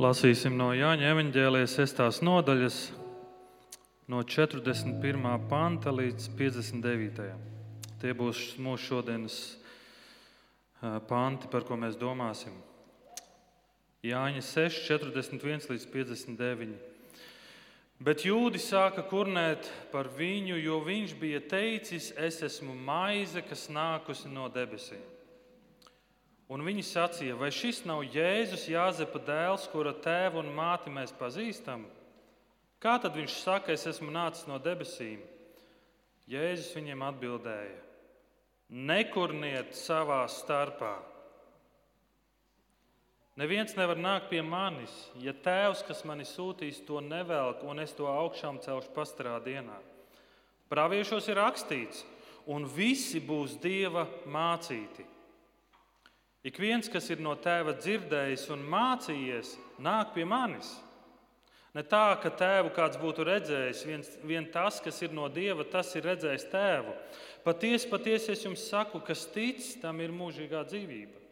Lasīsim no Jāņa evanģēlijas 6. nodaļas, no 41. panta līdz 59. Tie būs mūsu šodienas panti, par ko mēs domāsim. Jāņa 6, 41 līdz 59. Bet jūdi sāka kurnēt par viņu, jo viņš bija teicis: Es esmu maize, kas nākusi no debesīm. Un viņi sacīja, vai šis nav Jēzus, Jāzepa dēls, kura tēvu un māti mēs pazīstam? Kā tad viņš saka, es esmu nācis no debesīm? Jēzus viņiem atbildēja: Nekurniet savā starpā. Neviens nevar nākt pie manis, ja tēvs, kas mani sūtīs, to nevelk, un es to augšām celšu pastarā dienā. Praviešos ir rakstīts, un visi būs dieva mācīti. Ik viens, kas ir no tēva dzirdējis un mācījies, nāk pie manis. Ne tā, ka tēvu kāds būtu redzējis, viens, vien tas, kas ir no dieva, tas ir redzējis tēvu. Patiesi, patiesi es jums saku, kas tic, tam ir mūžīgā dzīvība.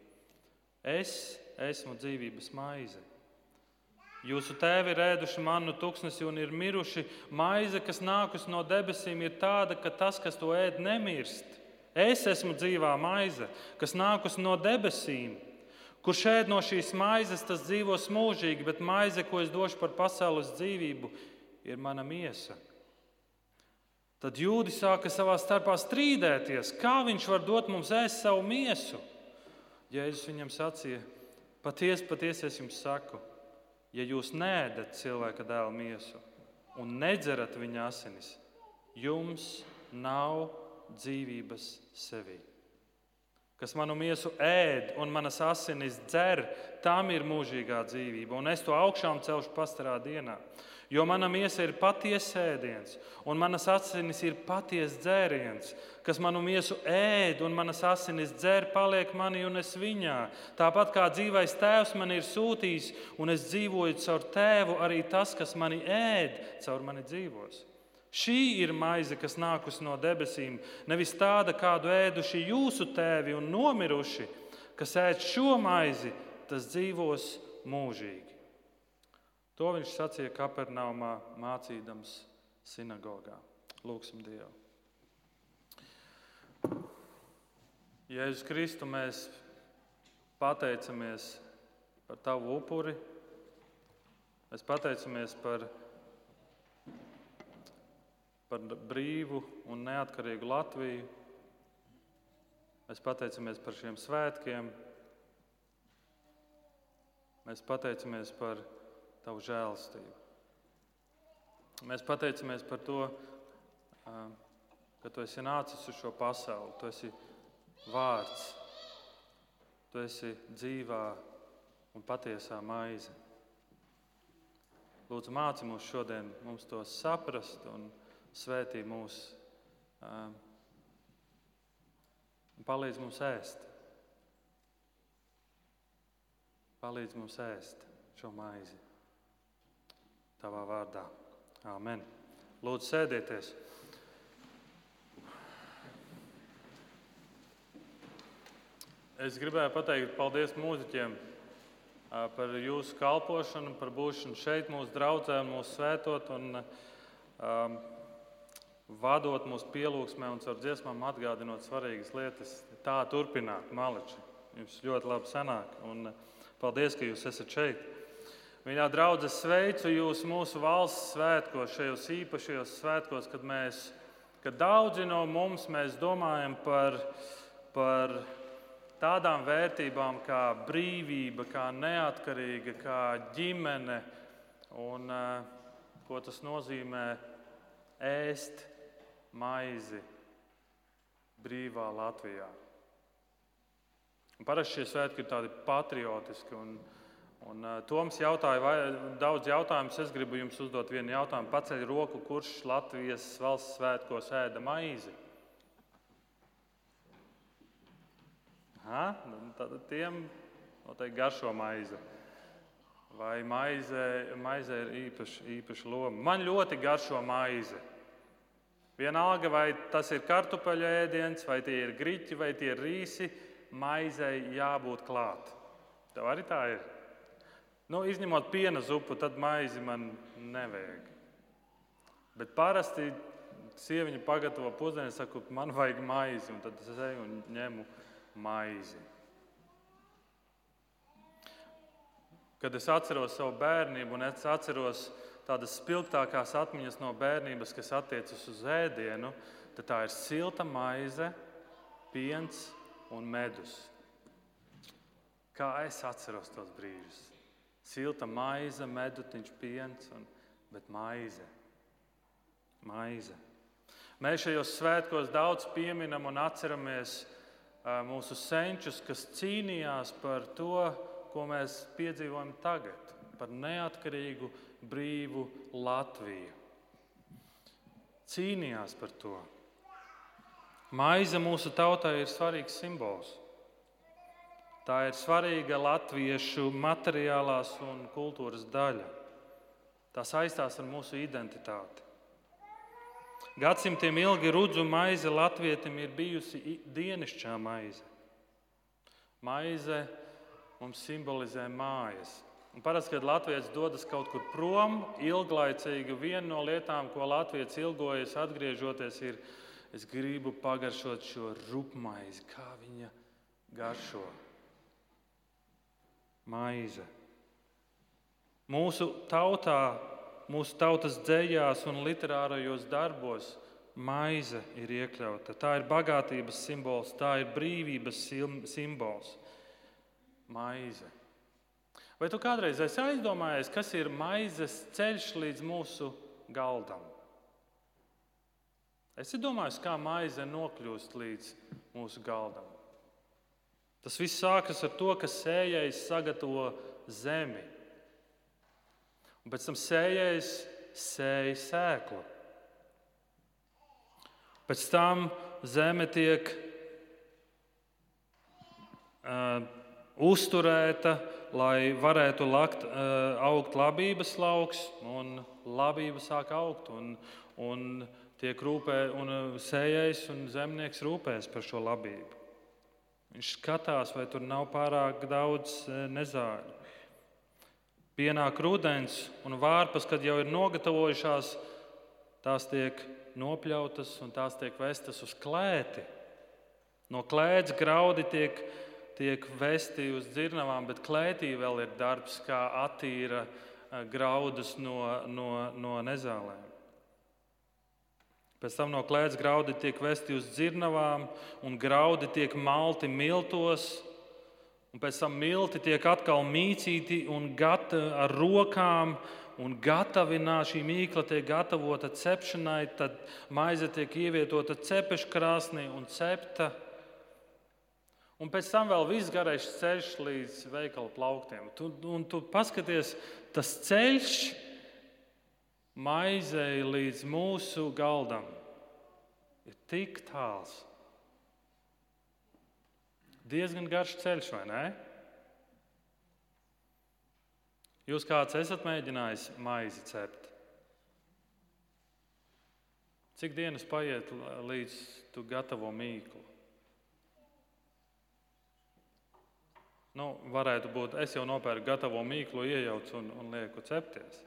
Es esmu dzīvības maize. Jūsu tēvi ir ēduši manu tuksnesi un ir miruši. Maize, kas nākusi no debesīm, ir tāda, ka tas, kas to ēd, nemirst. Es esmu dzīvā maize, kas nākusi no debesīm. Kurš ēd no šīs maizes, tas dzīvos mūžīgi, bet maize, ko es došu par pasaules dzīvību, ir mana miesa. Tad jūdi sāka savā starpā strīdēties, kā viņš var dot mums ēst savu miesu. Jēzus viņam sacīja: Patiesi, patiesi es jums saku, ja jūs nēdat cilvēka dēla miesu un nedzerat viņa asinis, jums nav dzīvības sevī. Kas manu miesu ēd un manas asinis dzer, tam ir mūžīgā dzīvība, un es to augšām celšu pastarā dienā. Jo mana miesa ir patiesa ēdiens, un manas asinis ir patiesa dzēriens. Kas manu miesu ēd un manas asinis dzer, paliek manī un es viņā. Tāpat kā dzīvais tēvs man ir sūtījis, un es dzīvoju caur tēvu, arī tas, kas mani ēd, caur mani dzīvos. Šī ir maize, kas nākusi no debesīm, nevis tāda, kādu ēduši jūsu tēvi un nomiruši, kas ēd šo maizi, tas dzīvos mūžīgi. To viņš sacīja Kapernaumā, mācīdams sinagogā. Lūksim Dievu. Jēzus Kristu, mēs pateicamies par Tavu upuri. Mēs pateicamies par par brīvu un neatkarīgu Latviju. Mēs pateicamies par šiem svētkiem. Mēs pateicamies par Tavu žēlastību. Mēs pateicamies par to, ka Tu esi nācis uz šo pasauli. Tu esi vārds, Tu esi dzīvā un patiesā maize. Lūdzu, māci mums šodien mums to saprast un svētī mūs un palīdz mums ēst. Palīdz mums ēst šo maizi. Tavā vārdā. Amen. Lūdzu, sēdieties! Es gribēju pateikt paldies mūziķiem par jūsu kalpošanu, par būšanu šeit, mūsu draugā, mūsu svētot. Un, um, vadot mūsu pielūgsmē un caur dziesmām atgādinot svarīgas lietas. Tā turpināt, maleči. Jums ļoti labi sanāk. Un eh, paldies, ka jūs esat šeit. Mīļā draudzene, sveicu jūs mūsu valsts svētkos, šajos īpašajos svētkos, kad, mēs, kad daudzi no mums domājam par, par tādām vērtībām kā brīvība, kā neatkarīga, kā ģimene un uh, ko tas nozīmē ēst maizi brīvā Latvijā. Un parasti šie svētki ir tādi patriotiski. Un, un, uh, Toms jautāja, vai daudz jautājumus. Es gribu jums uzdot vienu jautājumu. Paceļ roku, kurš Latvijas valsts svētkos ēda maizi? Ha? Nu, tad tiem noteikti garšo maizi. Vai maizē, maizē ir īpaša, īpaša loma? Man ļoti garšo maize. Vienalga, vai tas ir kartupeļu ēdiens, vai tie ir grīķi, vai tie ir rīsi, maizei jābūt klāt. Tev arī tā ir. Nu, izņemot piena zupu, tad maizi man nevajag. Bet parasti sieviete pagatavo pusdienu, saka, man vajag maizi, un tad es eju un ņemu maizi. Kad es atceros savu bērnību, un es atceros tādas spilgtākās atmiņas no bērnības, kas attiecas uz ēdienu, tad tā ir silta maize, piens un medus. Kā es atceros tos brīžus? Silta maize, medutiņš, piens, un, bet maize. maize. Mēs šajos svētkos daudz pieminam un atceramies mūsu senčus, kas cīnījās par to, ko mēs piedzīvojam tagad, par neatkarīgu, brīvu Latviju. Cīnījās par to. Maize mūsu tautai ir svarīgs simbols. Tā ir svarīga latviešu materiālās un kultūras daļa. Tā saistās ar mūsu identitāti. Gadsimtiem ilgi rudzu maize latvietim ir bijusi dienasčā maize. Maize mums simbolizē mājas. Parasti, kad Latvijas dodas kaut kur prom, ilglaicīgi viena no lietām, ko Latvijas ilgojas atgriežoties, ir, es gribu pagaršot šo rupmaizi, kā viņa garšo. Maize. Mūsu tautā, mūsu tautas dzējās un literārajos darbos maize ir iekļauta. Tā ir bagātības simbols, tā ir brīvības simbols maize. Vai tu kādreiz esi aizdomājies, kas ir maizes ceļš līdz mūsu galdam? Es domāju, kā maize nokļūst līdz mūsu galdam. Tas viss sākas ar to, ka sējais sagatavo zemi. Un pēc tam sējais sēja sēklu. Pēc tam zeme tiek uh, uzturēta, lai varētu lakt, eh, augt labības lauks, un labība sāk augt. Un, un tiek rūpē, un eh, sējais un zemnieks rūpēs par šo labību. Viņš skatās, vai tur nav pārāk daudz eh, nezāļu. Pienāk rudens un vārpas, kad jau ir nogatavojušās, tās tiek nopļautas un tās tiek vestas uz klēti. No klēts graudi tiek tiek vesti uz dzirnavām, bet klētī vēl ir darbs, kā attīra eh, graudus no, no, no nezālēm. Pēc tam no klēts graudi tiek vesti uz dzirnavām, un graudi tiek malti miltos, un pēc tam milti tiek atkal mīcīti un gatavi ar rokām. Un gatavinā šī mīkla tiek gatavota cepšanai, tad maize tiek ievietota cepeškrāsnī un cepta. Un pēc tam vēl viss garais ceļš līdz veikala plauktiem. Tu, un tu paskaties, tas ceļš maizei līdz mūsu galdam ir tik tāls. Diezgan garš ceļš, vai ne? Jūs kāds esat mēģinājis maizi cept? Cik dienas paiet līdz tu gatavo mīklu? Nu, varētu būt, es jau nopērku gatavo mīklu, iejaucu un, un lieku cepties.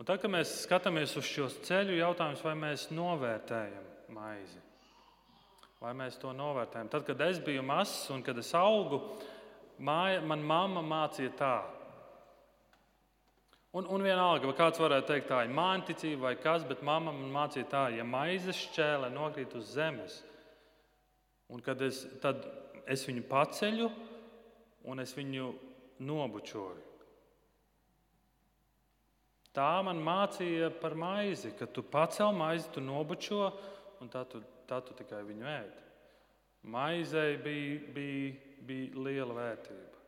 Un tad, kad mēs skatāmies uz šo ceļu, jautājums, vai mēs novērtējam maizi? Vai mēs to novērtējam? Tad, kad es biju mazs un kad es augu, māja, man mamma mācīja tā. Un, un vienalga, vai kāds varētu teikt, tā ir mānticība vai kas, bet mamma man mācīja tā, ja maizes šķēle nokrīt uz zemes, Un kad es, tad es viņu paceļu un es viņu nobučoju. Tā man mācīja par maizi, ka tu pacēl maizi, tu nobučo, un tā tu, tā tu tikai viņu ēd. Maizei bija, bija, bija liela vērtība.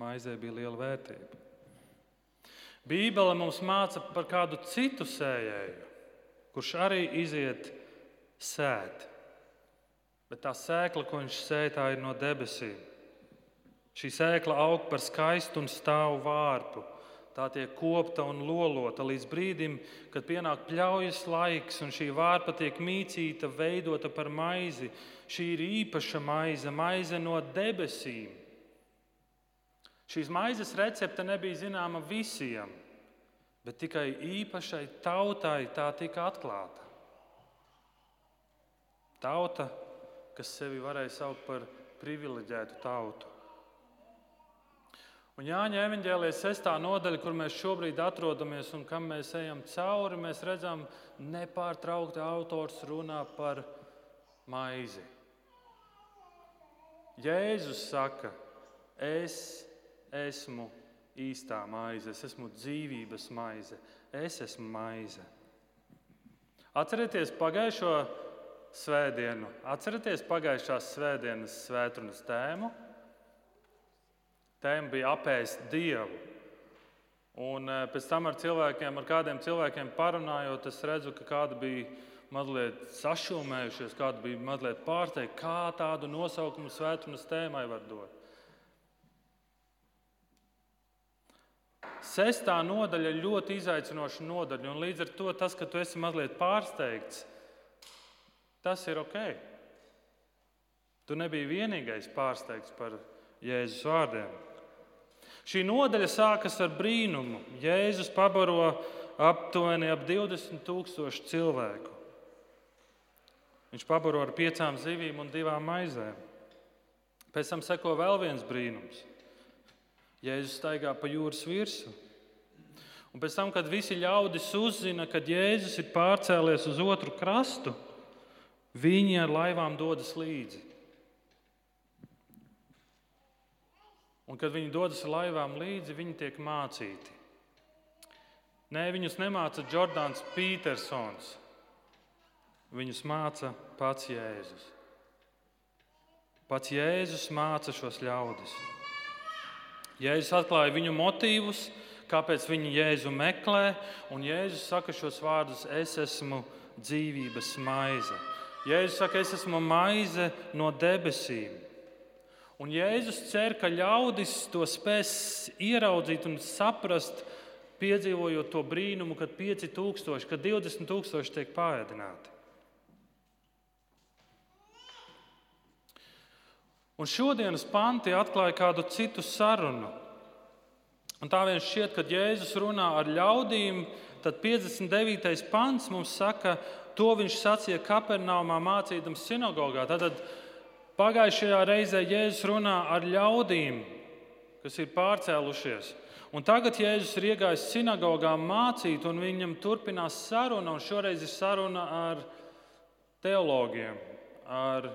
Maizei bija liela vērtība. Bībele mums māca par kādu citu sējēju, kurš arī iziet sēt. Bet tā sēkla, ko viņš sēž, tā ir no debesīm. Šī sēkla aug par skaistu un stāvu vārpu. Tā tiek kopta un lolota līdz brīdim, kad pienāk pļaujas laiks, un šī vārpa tiek mīcīta, veidota par maizi. Šī ir īpaša maize, maize no debesīm. Šīs maizes recepte nebija zināma visiem, bet tikai īpašai tautai tā tika atklāta. Tauta, kas sevi varēja saukt par privileģētu tautu. Un Jāņa evanģēlijas sestā nodaļa, kur mēs šobrīd atrodamies un kam mēs ejam cauri, mēs redzam, nepārtraukti autors runā par maizi. Jēzus saka, es esmu īstā maize, es esmu dzīvības maize, es esmu maize. Atcerieties pagājušo svētdienu, atcerieties pagājušās svētdienas svētdienas tēmu. Tēma bija apēst Dievu. Un eh, pēc tam ar cilvēkiem, ar kādiem cilvēkiem parunājot, es redzu, ka kādi bija mazliet sašūmējušies, kādi bija mazliet pārsteigti, kā tādu nosaukumu svētdienas tēmai var dot. Sestā nodaļa ir ļoti izaicinoša nodaļa, un līdz ar to tas, ka tu esi mazliet pārsteigts, tas ir ok. Tu nebija vienīgais pārsteigts par Jēzus vārdiem. Šī nodaļa sākas ar brīnumu. Jēzus pabaro aptuveni ap 20 tūkstošu cilvēku. Viņš pabaro ar piecām zivīm un divām maizēm. Pēc tam seko vēl viens brīnums. Jēzus staigā pa jūras virsmu. Un pēc tam, kad visi ļaudis uzzina, ka Jēzus ir pārcēlies uz otru krastu, viņi ar laivām dodas līdzi. Un, kad viņi dodas ar laivām līdzi, viņi tiek mācīti. Nē, viņus nemāca Jordāns Petersons. Viņus māca pats Jēzus. Pats Jēzus māca šos ļaudis. Jēzus atklāja viņu motīvus, kāpēc viņi Jēzu meklē, un Jēzus saka šos vārdus: Es esmu dzīvības maize. Jēzus saka, es esmu maize no debesīm. Un Jēzus cer, ka ļaudis to spēs ieraudzīt un saprast, piedzīvojot to brīnumu, kad 5000, kad 20 tūkstoši tiek pārēdināti. Un šodienas panti atklāja kādu citu sarunu. Un tā vien šķiet, kad Jēzus runā ar ļaudīm, tad 59. pants mums saka, to viņš sacīja Kapernaumā mācīdams sinagogā. Tad Pagājušajā reizē Jēzus runā ar ļaudīm, kas ir pārcēlušies. Un tagad Jēzus ir iegājis sinagogā mācīt, un viņam turpinās saruna. Šoreiz ir saruna ar teologiem, ar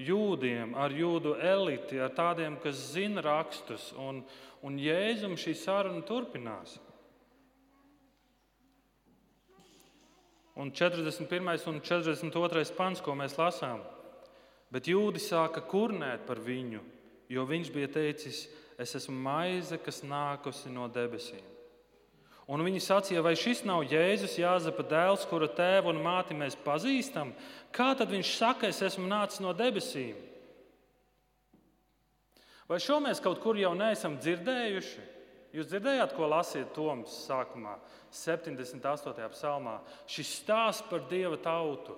jūdiem, ar jūdu eliti, ar tādiem, kas zina rakstus. Un, un Jēzum šī saruna turpinās. Un 41. un 42. pants, ko mēs lasām. Bet jūdi sāka kurnēt par viņu, jo viņš bija teicis, es esmu maize, kas nākusi no debesīm. Un viņi sacīja, vai šis nav Jēzus, Jāzepa dēls, kura tēvu un māti mēs pazīstam? Kā tad viņš saka, es esmu nācis no debesīm? Vai šo mēs kaut kur jau neesam dzirdējuši? Jūs dzirdējāt, ko lasīja Toms sākumā, 78. psalmā? Šis stāsts par Dieva tautu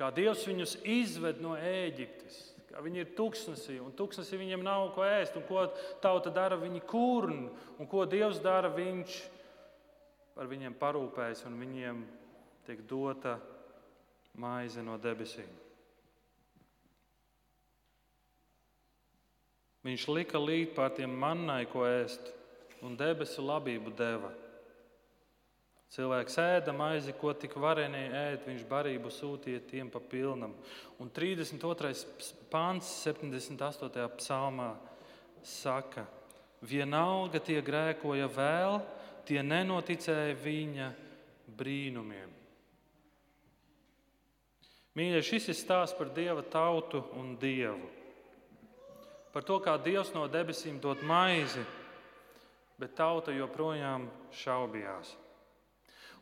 kā Dievs viņus izved no Ēģiptes. Viņi ir tuksnesī, un tuksnesī viņiem nav ko ēst. Un ko tauta dara? Viņi kurn, un ko Dievs dara? Viņš par viņiem parūpējas, un viņiem tiek dota maize no debesīm. Viņš lika līdzi pār tiem mannai, ko ēst, un debesu labību deva. Cilvēks ēda maizi, ko tik varēja ēst, viņš barību sūtīja tiem pa pilnam. Un 32. pāns 78. psalmā saka, vienalga tie grēkoja vēl, tie nenoticēja viņa brīnumiem. Mīļie, šis ir stāsts par Dieva tautu un Dievu. Par to, kā Dievs no debesīm dod maizi, bet tauta joprojām šaubījās.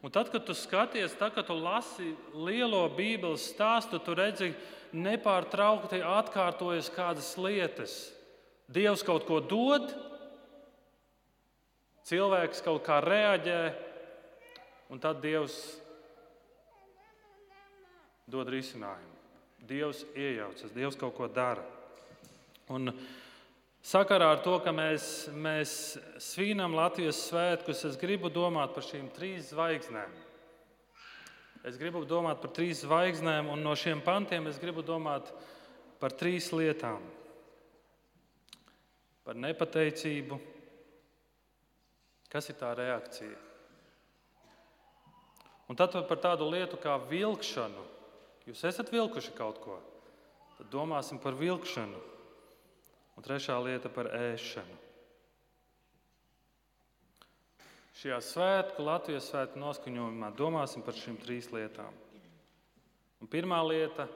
Un tad, kad tu skaties, tad, kad tu lasi lielo Bībeles stāstu, tu redzi, nepārtraukti atkārtojas kādas lietas. Dievs kaut ko dod, cilvēks kaut kā reaģē, un tad Dievs dod risinājumu. Dievs iejaucas, Dievs kaut ko dara. Un sakarā ar to, ka mēs, mēs svinam Latvijas svētkus, es gribu domāt par šīm trīs zvaigznēm. Es gribu domāt par trīs zvaigznēm, un no šiem pantiem es gribu domāt par trīs lietām. Par nepateicību, kas ir tā reakcija. Un tad par tādu lietu kā vilkšanu. Jūs esat vilkuši kaut ko, tad domāsim par vilkšanu. Un trešā lieta par ēšanu. Šajā svētku, Latvijas svētku noskaņojumā domāsim par šīm trīs lietām. Un pirmā lieta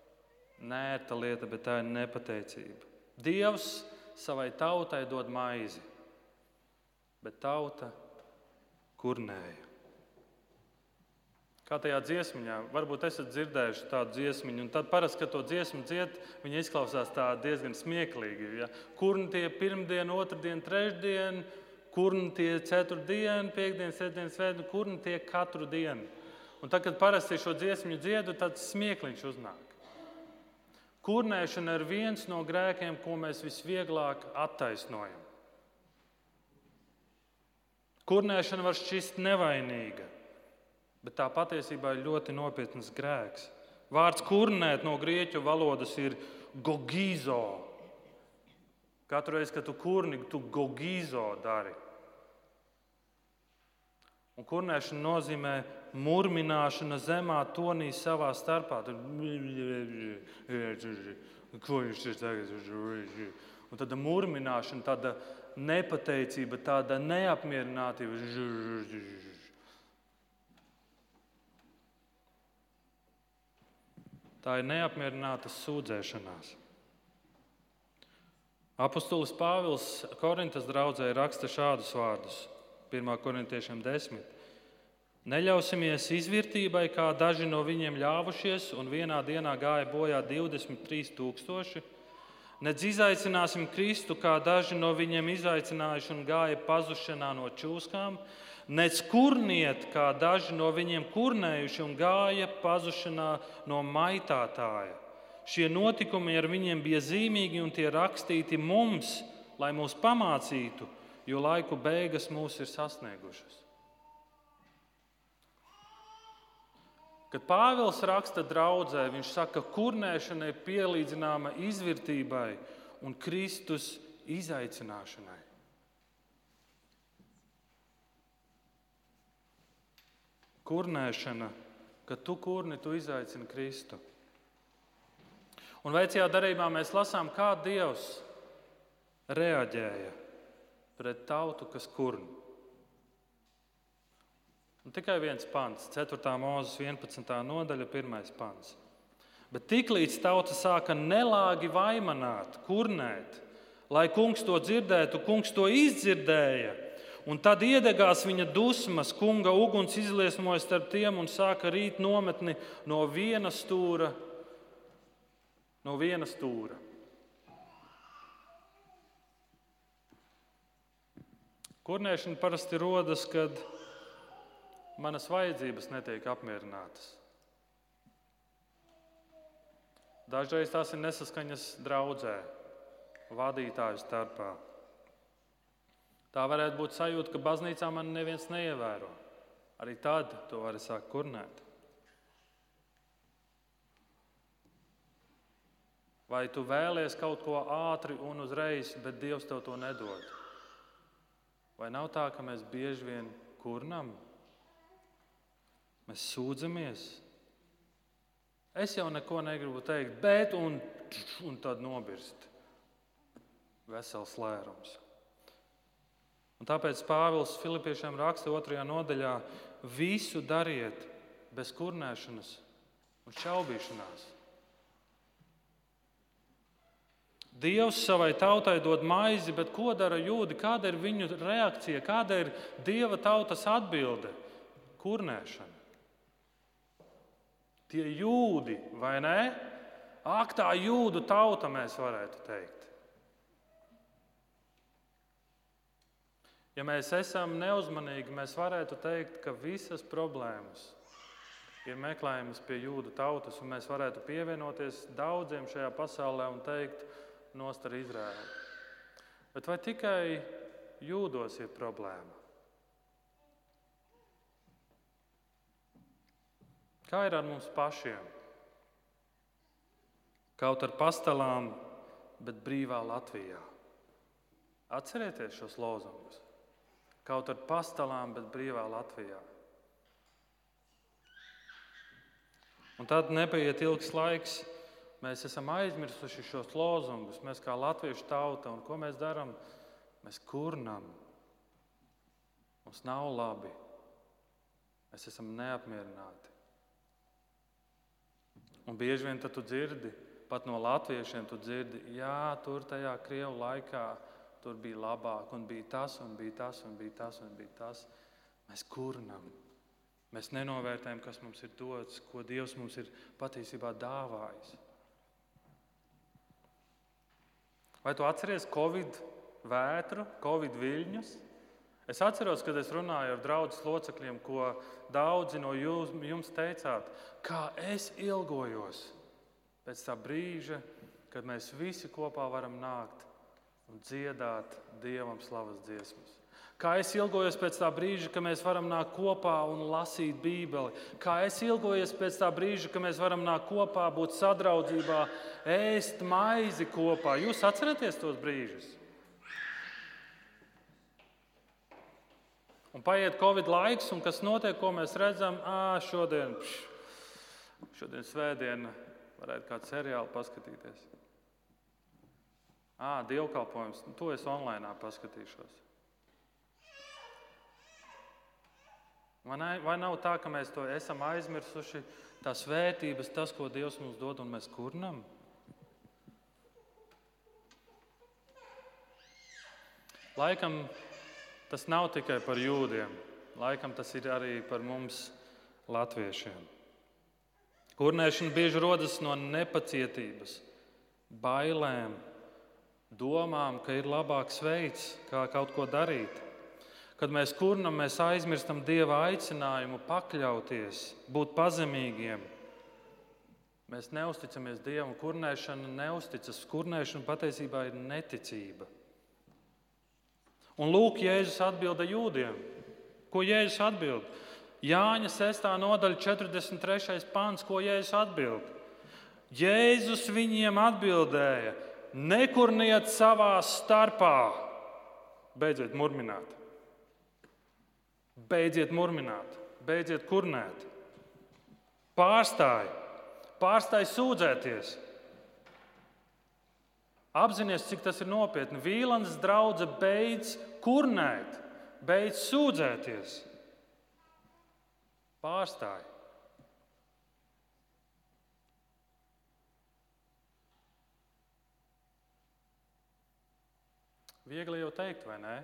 - nērta lieta, bet tā ir nepateicība. Dievs savai tautai dod maizi, bet tauta kurnēja. Kā tajā dziesmā, varbūt esat dzirdējuši tādu dziesmu, un tad parasti, kad to dziesmu dzied, viņa izklausās diezgan smieklīgi. Ja? Kur nu tie pirmdien, otrdien, trešdien, kur nu tie ceturtdien, piekdien, sestdien, svētdien, kur nu tie katru dienu. Un tad, kad parasti šo dziesmu dziedu, tad smieklīgs uznāk. Kurnēšana ir viens no grēkiem, ko mēs visvieglāk attaisnojam. Kurnēšana var šķist nevainīga, bet tā patiesībā ir ļoti nopietns grēks. Vārds kurnēt no grieķu valodas ir gogīzo. Katru reizi, kad tu kurni, tu gogīzo dari. Un kurnēšana nozīmē murmināšana zemā tonī savā starpā. Ko viņš ir tagad? Un tāda murmināšana, tāda nepateicība, tāda neapmierinātība. Tā ir neapmierināta sūdzēšanās. Apostolis Pāvils Korintas draudzē raksta šādus vārdus. 1. korintiešiem 10. Neļausimies izvērtībai, kā daži no viņiem ļāvušies, un vienā dienā gāja bojā 23,000. Nedz izaicināsim Kristu, kā daži no viņiem izaicinājuši un gāja pazušanā no čūskām, nec kurniet, kā daži no viņiem kurnējuši un gāja pazušanā no maitātāja. Šie notikumi ar viņiem bija zīmīgi un tie rakstīti mums, lai mūs pamācītu, jo laiku beigas mūs ir sasniegušas. Kad Pāvils raksta draudzē, viņš saka, ka kurnēšana ir pielīdzināma izvērtībai un Kristus izaicināšanai. Kurnēšana, kad tu kurni, tu izaicini Kristu. Un vecajā darbā mēs lasām, kā Dievs reaģēja pret tautu, kas kurn. Un tikai viens pants, 4. mūzes 11. nodaļa, 1. pants. Bet tiklīdz tauta sāka nelāgi vaimanāt, kurnēt, lai kungs to dzirdētu, kungs to izdzirdēja. Un tad iedegās viņa dusmas, kunga uguns izliesmoja starp tiem un sāka rīt nometni no viena stūra. No viena stūra. Kurnēšana parasti rodas, kad manas vajadzības netiek apmierinātas. Dažreiz tās ir nesaskaņas draudzē, vadītāju starpā. Tā varētu būt sajūta, ka baznīcā man neviens neievēro. Arī tad to var sākt kurnēt. Vai tu vēlies kaut ko ātri un uzreiz, bet Dievs tev to nedod? Vai nav tā, ka mēs bieži vien kurnam? Mēs sūdzamies. Es jau neko negribu teikt, bet un, un tad nobirst. Vesels lērums. Un tāpēc Pāvils Filipiešiem raksta otrajā nodaļā: visu dariet bez kurnēšanas un šaubīšanās. Dievs savai tautai dod maizi, bet ko dara jūdi? Kāda ir viņu reakcija, kāda ir Dieva tautas atbilde? Kurnēšana. Tie jūdi, vai ne? Ak, tā jūdu tauta mēs varētu teikt. Ja mēs esam neuzmanīgi, mēs varētu teikt, ka visas problēmas ir meklējamas pie jūdu tautas, un mēs varētu pievienoties daudziem šajā pasaulē un teikt, nost ar Izraēlu. Bet vai tikai jūdos ir problēma? Kā ir ar mums pašiem? Kaut ar pastāvām, bet brīvā Latvijā. Atcerieties šos lozungus. Kaut ar pastāvām, bet brīvā Latvijā. Un tad nepaiet ilgs laiks, mēs esam aizmirsuši šos lozungus. Mēs kā latviešu tauta, un ko mēs darām? Mēs kurnam. Mums nav labi. Mēs esam neapmierināti. Un bieži vien tu dzirdi, pat no latviešiem, tu dzirdi, jā, tur tajā krievu laikā tur bija labāk, un bija tas, un bija tas, un bija tas, un bija tas. Mēs kurnam. Mēs nenovērtējam, kas mums ir dots, ko Dievs mums ir patiesībā dāvājis. Vai tu atceries Covid vētru, Covid viļņus? Es atceros, kad es runāju ar draugu locekļiem, ko daudzi no jūs, jums teicāt, kā es ilgojos pēc tā brīža, kad mēs visi kopā varam nākt un dziedāt Dievam slavas dziesmas. Kā es ilgojos pēc tā brīža, kad mēs varam nākt kopā un lasīt Bībeli. Kā es ilgojos pēc tā brīža, kad mēs varam nākt kopā, būt sadraudzībā, ēst maizi kopā. Jūs atceraties tos brīžus? Un paiet Covid laiks, un kas notiek, ko mēs redzam, ah, šodien, pš, šodien svētdiena, varētu kādu seriālu paskatīties. Ah, dievkalpojums, nu, to es online paskatīšos. Vai nav tā, ka mēs to esam aizmirsuši, tās vērtības, tas, ko Dievs mums dod, un mēs kurnam? Laikam tas nav tikai par jūdiem, laikam tas ir arī par mums, latviešiem. Kurnēšana bieži rodas no nepacietības, bailēm, domām, ka ir labāks veids, kā kaut ko darīt. Kad mēs kurnam, mēs aizmirstam Dieva aicinājumu pakļauties, būt pazemīgiem. Mēs neusticamies Dievam. Kurnēšana neusticas. Kurnēšana patiesībā ir neticība. Un lūk, Jēzus atbilda jūdiem. Ko Jēzus atbild? Jāņa 6. nodaļa, 43. pāns, ko Jēzus atbild? Jēzus viņiem atbildēja: Nekurniet savā starpā, beidziet murmināt. Beidziet murmināt, beidziet kurnēt. Pārstāj, pārstāj sūdzēties. Apzinies, cik tas ir nopietni. Vīlāns draudzene beidz kurnēt, beidz sūdzēties. Pārstāj. Viegli jau teikt, vai ne?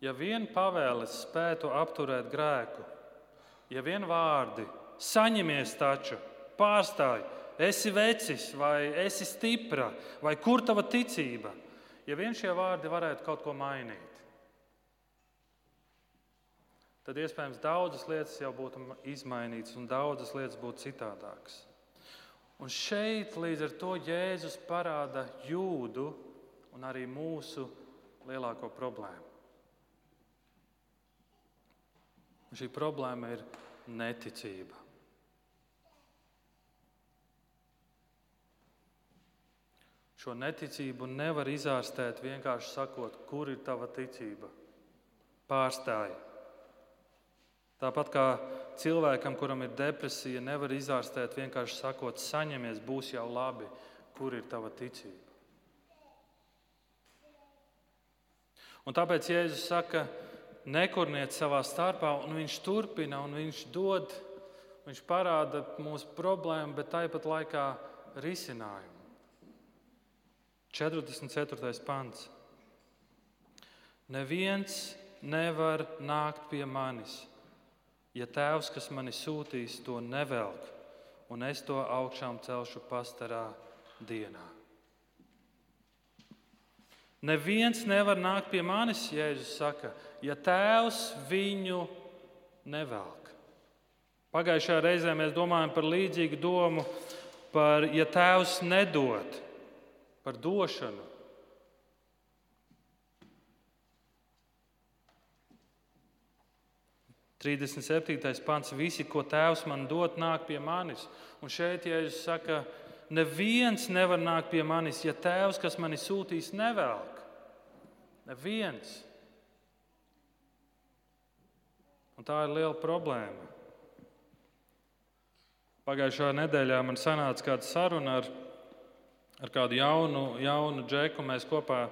Ja vien pavēles spētu apturēt grēku, ja vien vārdi saņemies taču, pārstāj, esi vecis vai esi stipra, vai kur tava ticība, ja vien šie vārdi varētu kaut ko mainīt, tad iespējams daudzas lietas jau būtu izmainītas un daudzas lietas būtu citādākas. Un šeit līdz ar to Jēzus parāda jūdu un arī mūsu lielāko problēmu. Un šī problēma ir neticība. Šo neticību nevar izārstēt vienkārši sakot, kur ir tava ticība. Pārstāj. Tāpat kā cilvēkam, kuram ir depresija, nevar izārstēt vienkārši sakot, saņemies, būs jau labi, kur ir tava ticība. Un tāpēc Jēzus saka, ka nekurniet savā starpā, un viņš turpina, un viņš dod, viņš parāda mūsu problēmu, bet tāpat laikā risinājumu. 44. pants. Neviens nevar nākt pie manis, ja tēvs, kas mani sūtīs, to nevelk, un es to augšām celšu pastarā dienā. Neviens nevar nākt pie manis, Jēzus saka, ja tēvs viņu nevelk. Pagājušajā reizē mēs domājam par līdzīgu domu, par ja tēvs nedod, par došanu. 37. pants. Visi, ko tēvs man dod, nāk pie manis. Un šeit Jēzus saka, neviens nevar nākt pie manis, ja tēvs, kas mani sūtīs, nevelk. Neviens. Un tā ir liela problēma. Pagājušā nedēļā man sanāca kāda saruna ar, ar kādu jaunu, jaunu džeku. Mēs kopā,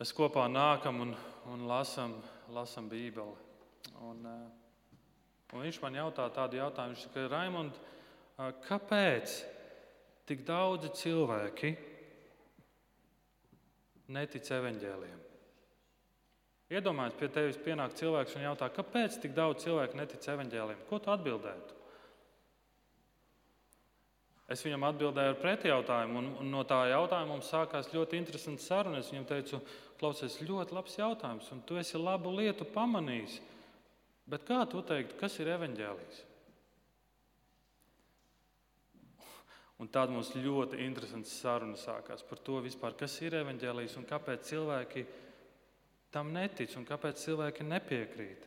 mēs kopā nākam un, un lasam, lasam Bībeli. Un, eh, un viņš man jautā tādu jautājumu, viņš saka, Raimond, eh, kāpēc tik daudzi cilvēki netic evaņģēliem? Iedomājieties, pie tevis pienāk cilvēks un jautā, kāpēc tik daudz cilvēku netic evaņģēliem? Ko tu atbildētu? Es viņam atbildēju ar pretjautājumu, un, un no tā jautājuma mums sākās ļoti interesants saruna. Es viņam teicu, klausies, ļoti labs jautājums, un tu esi labu lietu pamanījis. Bet kā tu teiktu, kas ir evaņģēlijs? Un tāda mums ļoti interesanta saruna sākās par to, vispār, kas ir evaņģēlijs un kāpēc cilvēki tam netic un kāpēc cilvēki nepiekrīt.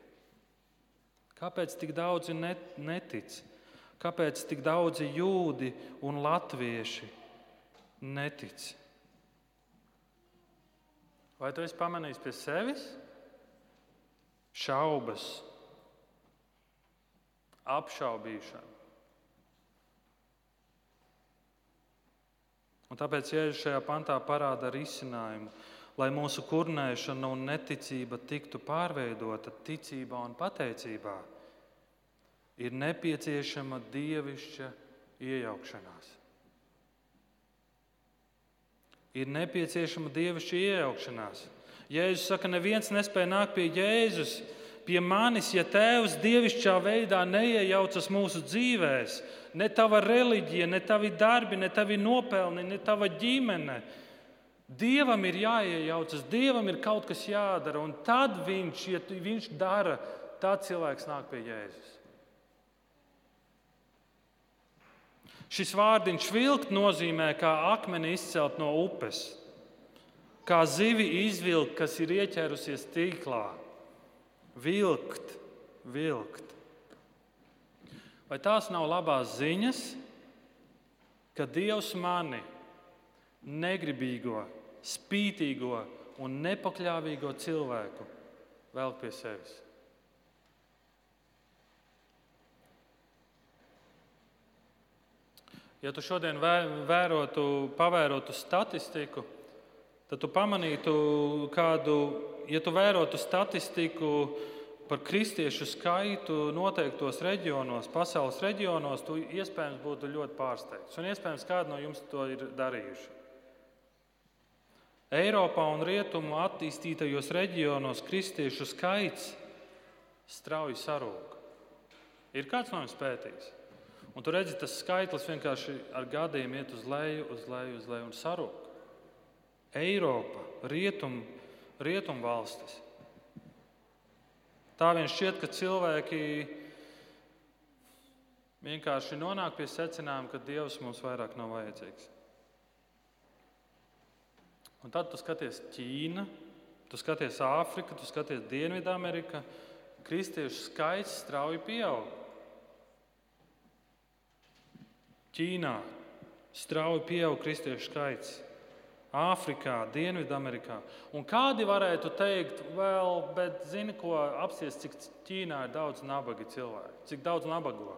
Kāpēc tik daudzi netic? Kāpēc tik daudzi jūdi un latvieši netic? Vai tu esi pamanījis pie sevis šaubas, apšaubīšanu. Un tāpēc Jēzus šajā pantā parāda risinājumu, lai mūsu kurnēšana un neticība tiktu pārveidota ticībā un pateicībā, ir nepieciešama dievišķa iejaukšanās. Ir nepieciešama dievišķa iejaukšanās. Jēzus saka, neviens nespēja nākt pie Jēzus, pie manis, ja Tēvs dievišķā veidā neiejaucas mūsu dzīvēs, ne tava reliģija, ne tavi darbi, ne tavi nopelni, ne tava ģimene. Dievam ir jāiejaucas, Dievam ir kaut kas jādara, un tad viņš, ja viņš dara, tad cilvēks nāk pie Jēzus. Šis vārdiņš vilkt nozīmē kā akmeni izcelt no upes, kā zivi izvilkt, kas ir ieķērusies tīklā vilkt, vilkt. Vai tās nav labās ziņas, ka Dievs mani negribīgo, spītīgo un nepakļāvīgo cilvēku velk pie sevis? Ja tu šodien vērotu, pavērotu statistiku, tad tu pamanītu kādu ja tu vērotu statistiku par kristiešu skaitu noteiktos reģionos, pasaules reģionos, tu iespējams būtu ļoti pārsteigts. Un iespējams, kādi no jums to ir darījuši. Eiropā un Rietumu attīstītajos reģionos kristiešu skaits strauji sarūk. Ir kāds no jums pētījis? Un tu redzi, tas skaitlis vienkārši ar gadiem iet uz leju, uz leju, uz leju un sarūk. Eiropa, Rietumu rietumvalstis. Tā vien šķiet, ka cilvēki vienkārši nonāk pie secinājuma, ka Dievs mums vairāk nav vajadzīgs. Un tad tu skaties Ķīna, tu skaties Āfrika, tu skaties Dienvidamerika. Kristiešu skaits strauji pieaug. Ķīnā strauji pieaug kristiešu skaits. Āfrikā, Dienvidamerikā. Un kādi varētu teikt, vēl, bet zini, ko apsies, cik Ķīnā ir daudz nabagi cilvēki, cik daudz nabago.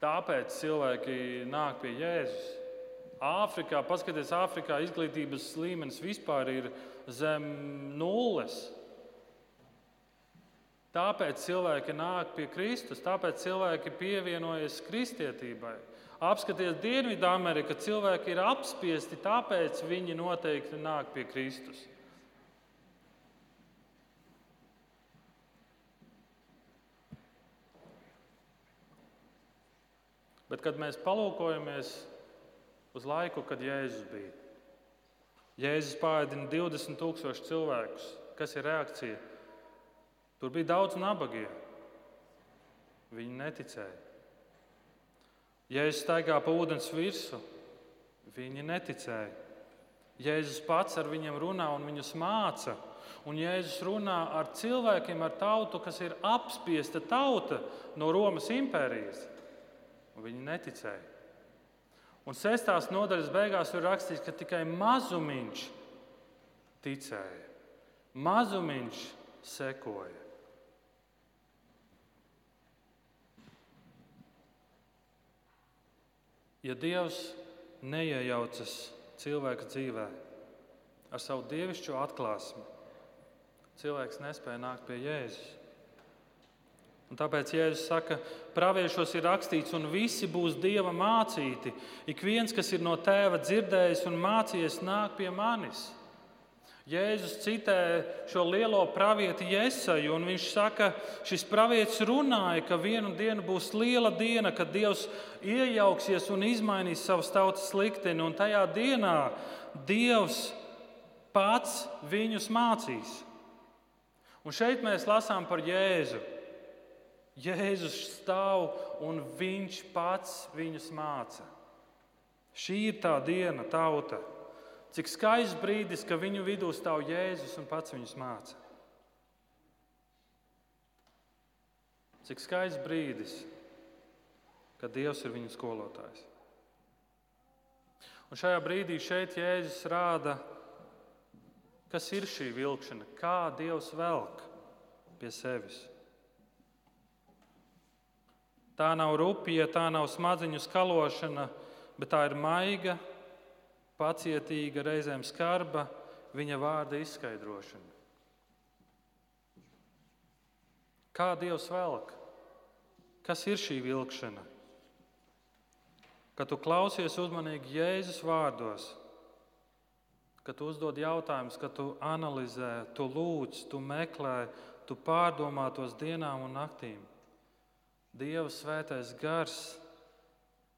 Tāpēc cilvēki nāk pie Jēzus. Āfrikā, paskatieties, Āfrikā izglītības līmenis vispār ir zem nulles. Tāpēc cilvēki nāk pie Kristus, tāpēc cilvēki pievienojas kristietībai. Apskaties, Dienvidamerika cilvēki ir apspiesti, tāpēc viņi noteikti nāk pie Kristus. Bet, kad mēs palūkojamies uz laiku, kad Jēzus bija, Jēzus pārēdina 20 tūkstošu cilvēkus. Kas ir reakcija? Tur bija daudz nabagie. Viņi neticēja. Jēzus staigā pa ūdens virsmu. Viņi neticēja. Jēzus pats ar viņiem runā un viņus māca. Un Jēzus runā ar cilvēkiem, ar tautu, kas ir apspiesta tauta no Romas impērijas. Un viņi neticēja. Un sestās nodaļas beigās ir rakstīts, ka tikai mazumiņš ticēja, mazumiņš sekoja. Ja Dievs neiejaucas cilvēka dzīvē ar savu dievišķo atklāsmi, cilvēks nespēja nākt pie Jēzus. Un tāpēc Jēzus saka, praviešos ir rakstīts, un visi būs dieva mācīti. Ik viens, kas ir no tēva dzirdējis un mācījies, nāk pie manis. Jēzus citē šo lielo pravieti Jēzaju, un viņš saka, šis pravietis runāja, ka vienu dienu būs liela diena, kad Dievs iejauksies un izmainīs savas tautas likteni, un tajā dienā Dievs pats viņus mācīs. Un šeit mēs lasām par Jēzu. Jēzus stāv un viņš pats viņus māca. Šī ir tā diena, tauta. Cik skaists brīdis, ka viņu vidū stāv Jēzus un pats viņus māca. Cik skaists brīdis, kad Dievs ir viņu skolotājs. Un šajā brīdī šeit Jēzus rāda, kas ir šī vilkšana, kā Dievs velk pie sevis. Tā nav rupja, tā nav smadziņu skalošana, bet tā ir maiga, pacietīga, reizēm skarba viņa vārda izskaidrošana. Kā Dievs velk? Kas ir šī vilkšana? Kad tu klausies uzmanīgi Jēzus vārdos, kad tu uzdod jautājumus, kad tu analizē, tu lūdz, tu meklē, tu pārdomā tos dienām un naktīm. Dieva svētais gars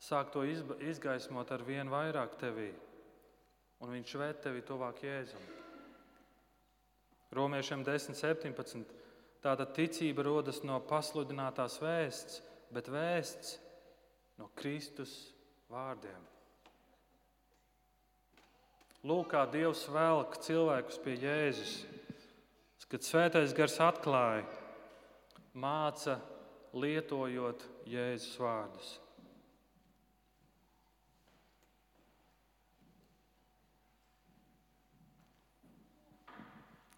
sāk to izgaismot ar vien vairāk tevī, un viņš ved tevi tuvāk Jēzum. Romiešiem 10, 17. Tāda ticība rodas no pasludinātās vēsts, bet vēsts no Kristus vārdiem. Lūk, kā Dievs velk cilvēkus pie Jēzus, kad svētais gars atklāja, māca lietojot Jēzus vārdus.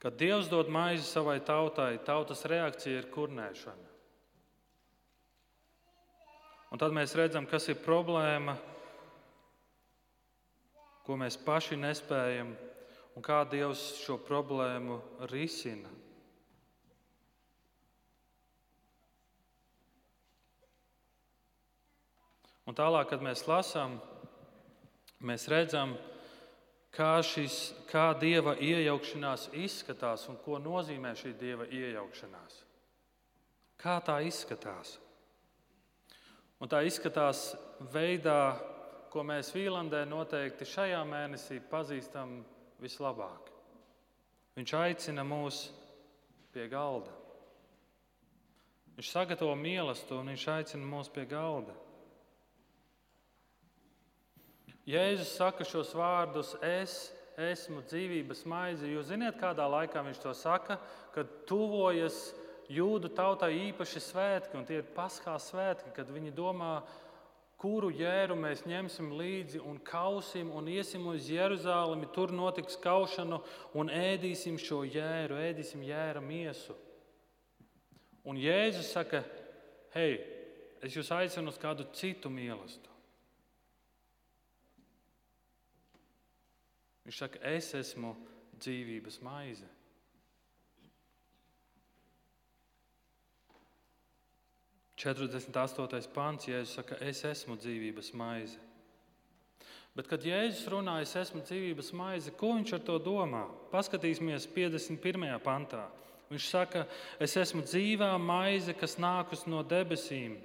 Kad Dievs dod maizi savai tautai, tautas reakcija ir kurnēšana. Un tad mēs redzam, kas ir problēma, ko mēs paši nespējam, un kā Dievs šo problēmu risina. Un tālāk, kad mēs lasām, mēs redzam, kā, šis, kā dieva iejaukšanās izskatās un ko nozīmē šī dieva iejaukšanās. Kā tā izskatās? Un tā izskatās veidā, ko mēs Vīlandē noteikti šajā mēnesī pazīstam vislabāk. Viņš aicina mūs pie galda. Viņš sagatavo mīlestību un viņš aicina mūs pie galda. Jēzus saka šos vārdus: Es esmu dzīvības maize. Jūs zināt, kādā laikā viņš to saka, kad tuvojas jūdu tautai īpaši svētki, un tie ir paskā svētki, kad viņi domā, kuru jēru mēs ņemsim līdzi un kausim un iesim uz Jeruzalemi. Tur notiks kaušana un ēdīsim šo jēru, ēdīsim jēra miesu. Un Jēzus saka, hei, es jūs aicinu uz kādu citu mīlestību. Viņš saka, es esmu dzīvības maize. Četrdesmit astotais pāns, Jēzus saka, es esmu dzīvības maize. Bet, kad Jēzus runā, es esmu dzīvības maize, ko viņš ar to domā? Paskatīsimies 51. pantā. Viņš saka, es esmu dzīvā maize, kas nākus no debesīm.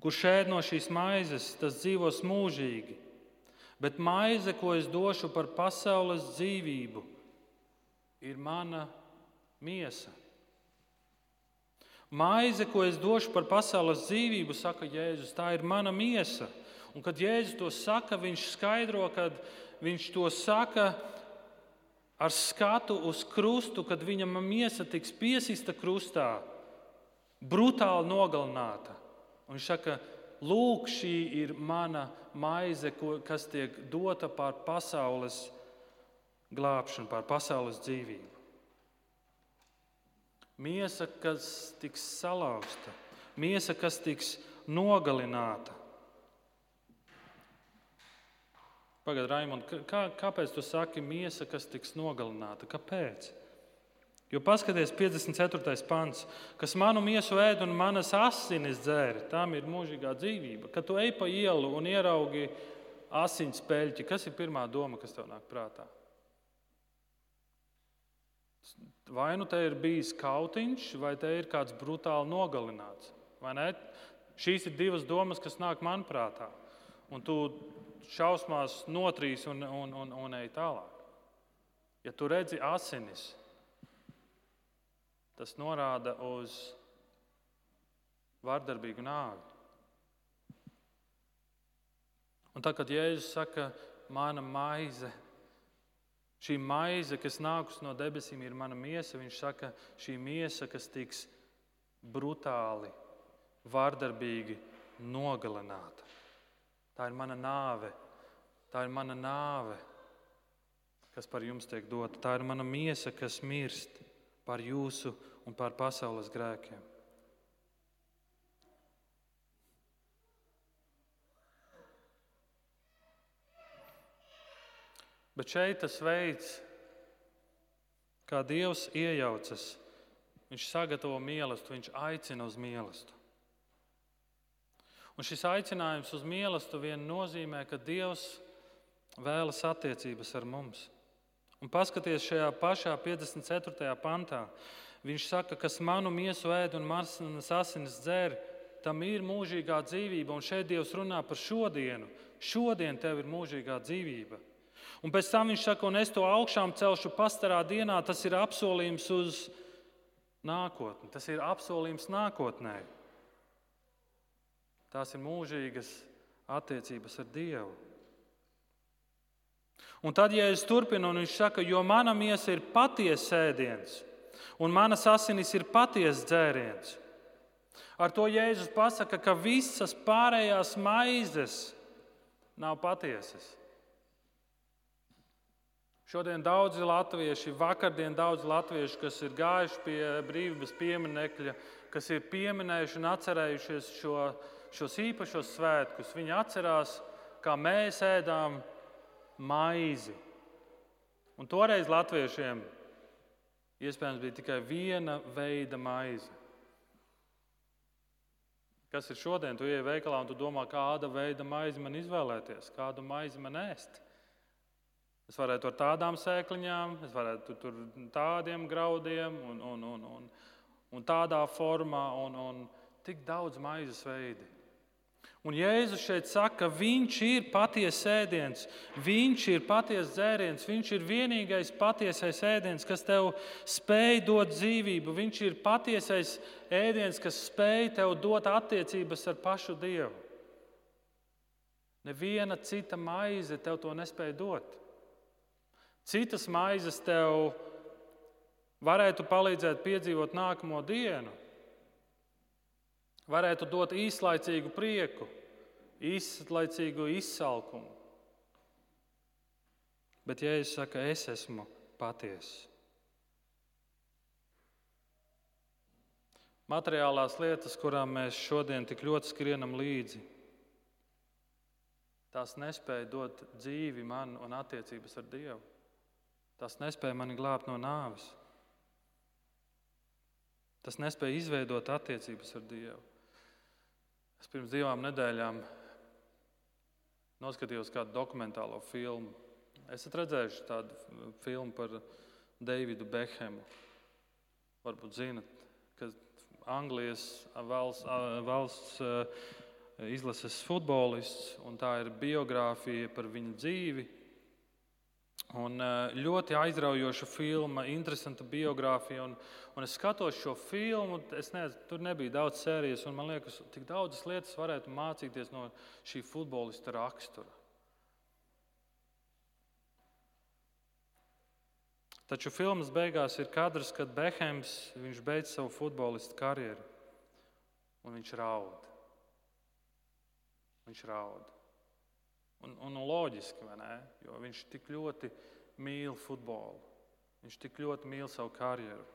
Kurš ēd no šīs maizes, tas dzīvos mūžīgi bet maize, ko es došu par pasaules dzīvību, ir mana miesa. Maize, ko es došu par pasaules dzīvību, saka Jēzus, tā ir mana miesa. Un, kad Jēzus to saka, viņš skaidro, ka viņš to saka ar skatu uz krustu, kad viņa miesa tiks piesista krustā, brutāli nogalināta. Un viņš saka, lūk, šī ir mana maize, kas tiek dota par pasaules glābšanu, par pasaules dzīvību. Miesa, kas tiks salauzta, miesa, kas tiks nogalināta. Pagaidiet, Raimond, kā, kāpēc tu saki miesa, kas tiks nogalināta? Kāpēc? Jo paskatieties, 54. pants, kas manu miesu ēd un manas asinis dzēra, tam ir mūžīgā dzīvība. Kad tu ej pa ielu un ieraugi asins peļķi, kas ir pirmā doma, kas tev nāk prātā? Vai nu te ir bijis kautiņš, vai te ir kāds brutāli nogalināts. Šīs ir divas domas, kas nāk man prātā. Un tu šausmās notrīs un, un, un, un ej tālāk. Ja tu redzi asinis, tas norāda uz vardarbīgu nāvi. Un tad, kad Jēzus saka, mana maize, šī maize, kas nākus no debesīm, ir mana miesa, viņš saka, šī miesa, kas tiks brutāli, vardarbīgi nogalināta. Tā ir mana nāve, tā ir mana nāve, kas par jums tiek dota. Tā ir mana miesa, kas mirst par jūsu un par pasaules grēkiem. Bet šeit tas veids, kā Dievs iejaucas, Viņš sagatavo mīlestību, Viņš aicina uz mīlestību. Un šis aicinājums uz mīlestību vien nozīmē, ka Dievs vēlas attiecības ar mums. Un paskatieties šajā pašā 54. pantā. Viņš saka, kas manu miesu ēd un manas asinis dzer, tam ir mūžīgā dzīvība. Un šeit Dievs runā par šodienu. Šodien tev ir mūžīgā dzīvība. Un pēc tam viņš saka, un es to augšām celšu pastarā dienā. Tas ir apsolījums uz nākotni. Tas ir apsolījums nākotnē. Tās ir mūžīgas attiecības ar Dievu. Un tad, ja es turpinu, un viņš saka, jo mana miesa ir patiesa ēdiens, un manas asinis ir patiesa dzēriens. Ar to Jēzus pasaka, ka visas pārējās maizes nav patiesas. Šodien daudzi latvieši, vakardien daudz latviešu, kas ir gājuši pie brīvības pieminiekļa, kas ir pieminējuši un atcerējušies šo, šos īpašos svētkus, viņi atcerās, kā mēs ēdām maizi. Un toreiz latviešiem iespējams bija tikai viena veida maize. Kas ir šodien? Tu ienāc veikalā un tu domā, kāda veida maizi man izvēlēties, kādu maizi man ēst. Es varētu ar tādām sēkliņām, es varētu tur tādiem graudiem un, un, un, un, un tādā formā, un, un tik daudz maizes veidi. Un Jēzus šeit saka, ka Viņš ir patiesa ēdiens, Viņš ir patiesa dzēriens, Viņš ir vienīgais patiesais ēdiens, kas tev spēj dot dzīvību. Viņš ir patiesais ēdiens, kas spēj tev dot attiecības ar pašu Dievu. Neviena cita maize tev to nespēja dot. Citas maizes tev varētu palīdzēt piedzīvot nākamo dienu varētu dot īslaicīgu prieku, īslaicīgu izsalkumu. Bet Jēzus saka, es esmu patiesa. Materiālās lietas, kurām mēs šodien tik ļoti skrienam līdzi, tās nespēja dot dzīvi man un attiecības ar Dievu. Tas nespēja mani glābt no nāves. Tas nespēja izveidot attiecības ar Dievu. Es pirms divām nedēļām noskatījos kādu dokumentālo filmu. Esat redzējuši tādu filmu par Davidu Bekhemu. Varbūt zinat, ka Anglijas valsts, valsts izlases futbolists, un tā ir biogrāfija par viņa dzīvi. Un ļoti aizraujoša filma, interesanta biogrāfija. Un, un es skatos šo filmu, nezinu, tur nebija daudz sērijas, man liekas, cik daudzas lietas varētu mācīties no šī futbolista rakstura. Taču filmas beigās ir kadrs, kad Behems beidz savu futbolistu karjeru. Un viņš raud. Viņš raud. Un, un loģiski? Jo viņš tik ļoti mīl futbolu. Viņš tik ļoti mīl savu karjeru.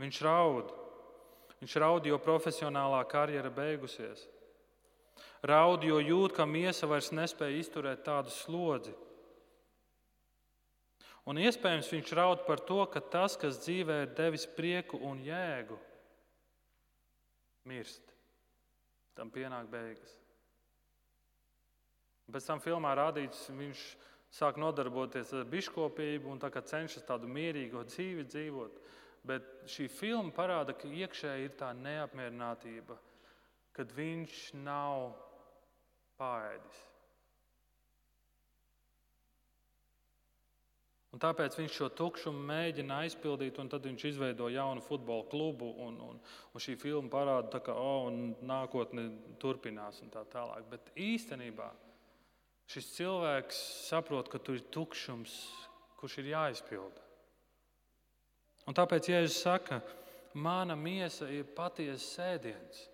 Viņš raud. Viņš raud, jo profesionālā karjera beigusies. Raud, jo jūt, ka miesa vairs nespēja izturēt tādu slodzi. Un iespējams viņš raud par to, ka tas, kas dzīvē ir devis prieku un jēgu, mirst. Tam pienāk beigas. Pēc tam filmā rādīts, viņš sāk nodarboties ar biškopību un tā cenšas tādu mierīgu dzīvi dzīvot. Bet šī filma parāda, ka iekšēji ir tā neapmierinātība, kad viņš nav pāēdis. Un tāpēc viņš šo tukšumu mēģina aizpildīt, un tad viņš izveido jaunu futbola klubu. Un, un, un šī filma parāda, ka oh, nākotne turpinās un tā tālāk. Bet īstenībā šis cilvēks saprot, ka tur ir tukšums, kurš ir jāizpilda. Un tāpēc Jēzus saka, mana miesa ir patiesa sēdiens.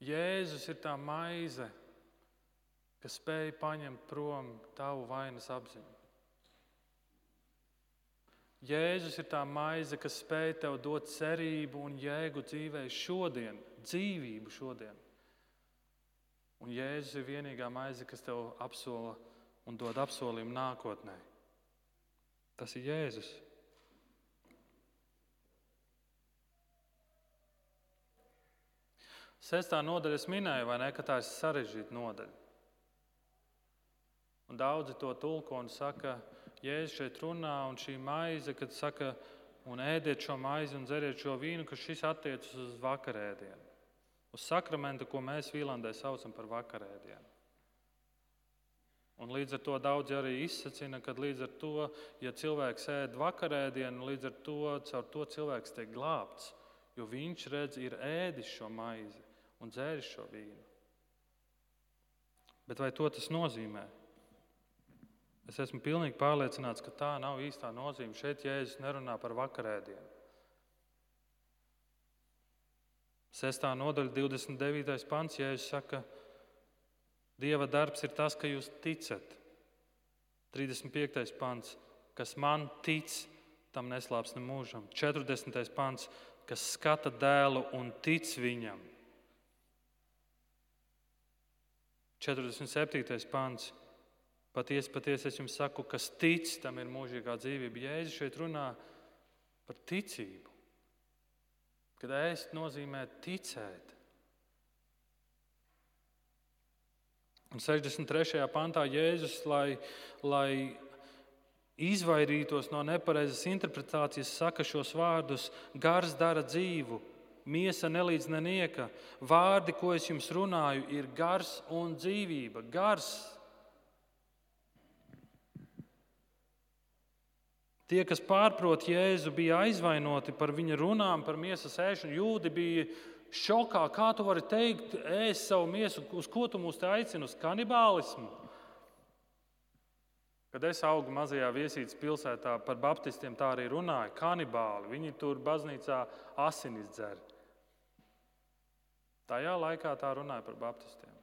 Jēzus ir tā maize, kas spēj paņemt prom tavu vainas apziņu. Jēzus ir tā maize, kas spēj tev dot cerību un jēgu dzīvē šodien, dzīvību šodien. Un Jēzus ir vienīgā maize, kas tev apsola un dod apsolījumu nākotnē. Tas ir Jēzus. Sestā nodaļa minēja, vai ne, ka tā ir sarežģīta nodaļa. Un daudzi to tulko un saka, Jēzus šeit runā, un šī maize, kad saka, un ēdiet šo maizi un dzeriet šo vīnu, ka šis attiecas uz vakarēdienu. Uz sakramentu, ko mēs Vīlandē saucam par vakarēdienu. Un līdz ar to daudzi arī izsacina, ka līdz ar to, ja cilvēks ēd vakarēdienu, līdz ar to caur to cilvēks tiek glābts, jo viņš redz, ir ēdis šo maizi un dzēris šo vīnu. Bet vai to tas nozīmē? Es esmu pilnīgi pārliecināts, ka tā nav īstā nozīme. Šeit Jēzus nerunā par vakarēdienu. Sestā nodaļa, 29. pants, Jēzus saka, Dieva darbs ir tas, ka jūs ticat. 35. pants, kas man tic, tam neslāps ne mūžam. 40. pants, kas skata dēlu un tic viņam. 47. pants, Patiesi, patiesi es jums saku, kas tic, tam ir mūžīgā dzīvība. Jēzus šeit runā par ticību. Kad ēst nozīmē ticēt. Un 63. pantā Jēzus, lai, lai izvairītos no nepareizas interpretācijas, saka šos vārdus: Gars dara dzīvu, miesa nelīdz nenieka. Vārdi, ko es jums runāju, ir gars un dzīvība. Gars Tie, kas pārprot Jēzu, bija aizvainoti par viņa runām, par miesas ēšanu. Jūdi bija šokā, kā tu vari teikt, ēst savu miesu, uz ko tu mūs te aicini, uz kanibālismu. Kad es augu mazajā viesītas pilsētā, par baptistiem tā arī runāja. Kanibāli, viņi tur baznīcā asinis dzer. Tajā laikā tā runāja par baptistiem.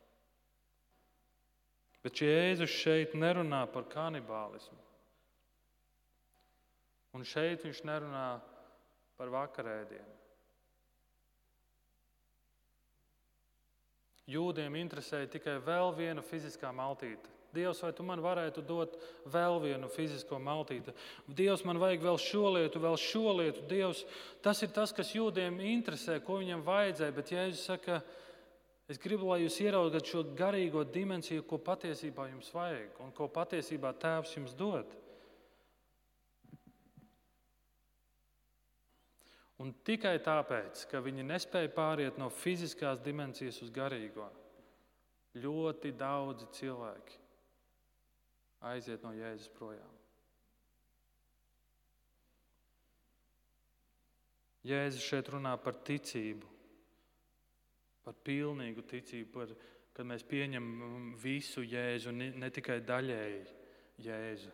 Bet Jēzus šeit nerunā par kanibālismu. Un šeit viņš nerunā par vakarēdienu. Jūdiem interesēja tikai vēl viena fiziskā maltīte. Dievs, vai tu man varētu dot vēl vienu fizisko maltīti? Dievs, man vajag vēl šo lietu, vēl šo lietu. Dievs, tas ir tas, kas jūdiem interesē, ko viņam vajadzēja. Bet Jēzus saka, es gribu, lai jūs ieraugat šo garīgo dimensiju, ko patiesībā jums vajag un ko patiesībā Tēvs jums dod. Un tikai tāpēc, ka viņi nespēja pāriet no fiziskās dimensijas uz garīgo, ļoti daudzi cilvēki aiziet no Jēzus projām. Jēzus šeit runā par ticību, par pilnīgu ticību, par, kad mēs pieņemam visu Jēzu, ne, tikai daļēji Jēzu.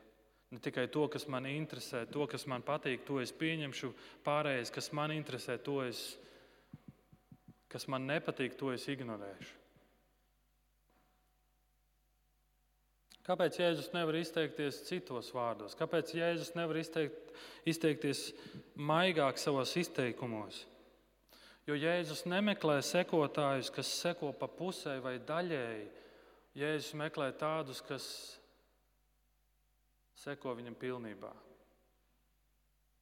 Ne tikai to, kas man interesē, to, kas man patīk, to es pieņemšu. Pārējais, kas man interesē, to es, kas man nepatīk, to es ignorēšu. Kāpēc Jēzus nevar izteikties citos vārdos? Kāpēc Jēzus nevar izteikt, izteikties maigāk savos izteikumos? Jo Jēzus nemeklē sekotājus, kas seko pa pusē vai daļēji. Jēzus meklē tādus, kas seko viņam pilnībā,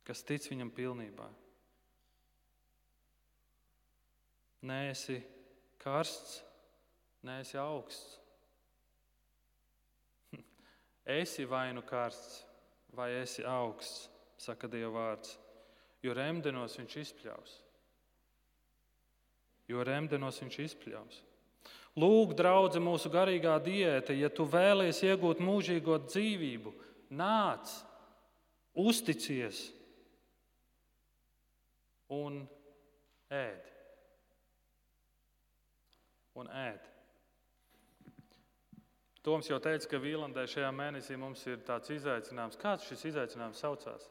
kas tic viņam pilnībā. Nē, esi karsts, nē, esi augsts. Esi vai nu karsts, vai esi augsts, saka Dieva vārds, jo remdenos viņš izpļaus. Jo remdenos viņš izpļaus. Lūk, draudzē, mūsu garīgā diēta, ja tu vēlies iegūt mūžīgo dzīvību, nāc, uzticies un ēd. Un ēd. Toms jau teica, ka Vīlandē šajā mēnesī mums ir tāds izaicinājums. Kāds šis izaicinājums saucās?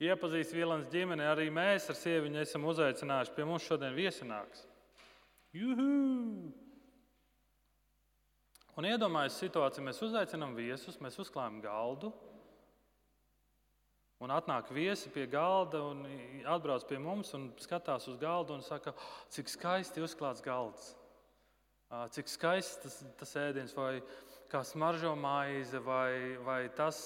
Iepazīst Vīlandes ģimeni, arī mēs ar sieviņu esam uzaicinājuši pie mums šodien viesinājums. Juhu! Un iedomājieties situāciju, mēs uzaicinām viesus, mēs uzklājam galdu, un atnāk viesi pie galda un atbrauc pie mums un skatās uz galdu un saka, cik skaisti uzklāts galds. Cik skaists tas, tas ēdiens, vai kā smaržo maize, vai, vai tas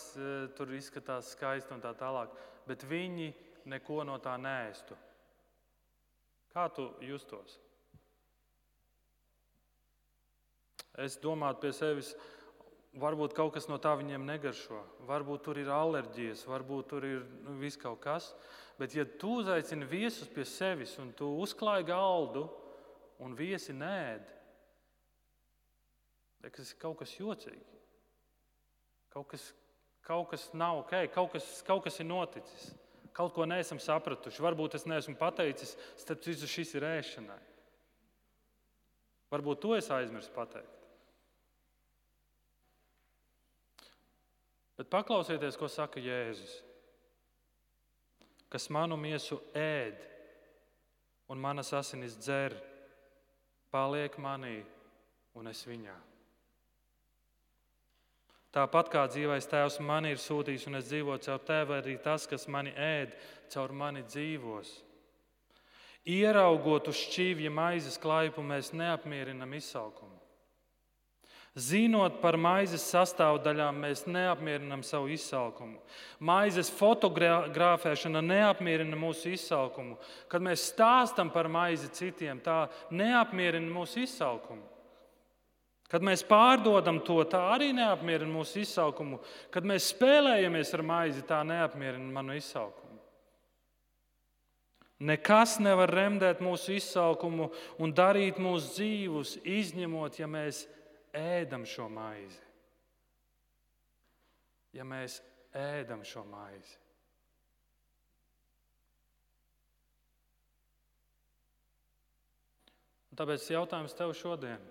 tur izskatās skaisti un tā tālāk. Bet viņi neko no tā nēstu. Kā tu justos? Es domāju pie sevis, varbūt kaut kas no tā viņiem negaršo, varbūt tur ir alerģijas, varbūt tur ir nu, viss kaut kas. Bet, ja tu uzaicini viesus pie sevis un tu uzklāji galdu un viesi nēdi, Tas ir kaut kas jocīgs. Kaut kas, kaut kas nav ok, kaut kas, kaut kas ir noticis. Kaut ko neesam sapratuši. Varbūt es neesmu pateicis, starp citu, šis ir ēšanai. Varbūt to es aizmirsu pateikt. Bet paklausieties, ko saka Jēzus. Kas manu miesu ēd un manas asinis dzer, paliek manī un es viņā. Tāpat kā dzīvais tēvs man ir sūtījis, un es dzīvoju caur tevi, arī tas, kas mani ēd, caur mani dzīvos. Ieraugot uz šķīvja maizes klaipu, mēs neapmierinam izsalkumu. Zinot par maizes sastāvdaļām, mēs neapmierinam savu izsalkumu. Maizes fotografēšana neapmierina mūsu izsalkumu. Kad mēs stāstam par maizi citiem, tā neapmierina mūsu izsalkumu. Kad mēs pārdodam to, tā arī neapmierina mūsu izsaukumu. Kad mēs spēlējamies ar maizi, tā neapmierina manu izsaukumu. Nekas nevar remdēt mūsu izsaukumu un darīt mūsu dzīvus, izņemot, ja mēs ēdam šo maizi. Ja mēs ēdam šo maizi. Un tāpēc jautājums tev šodien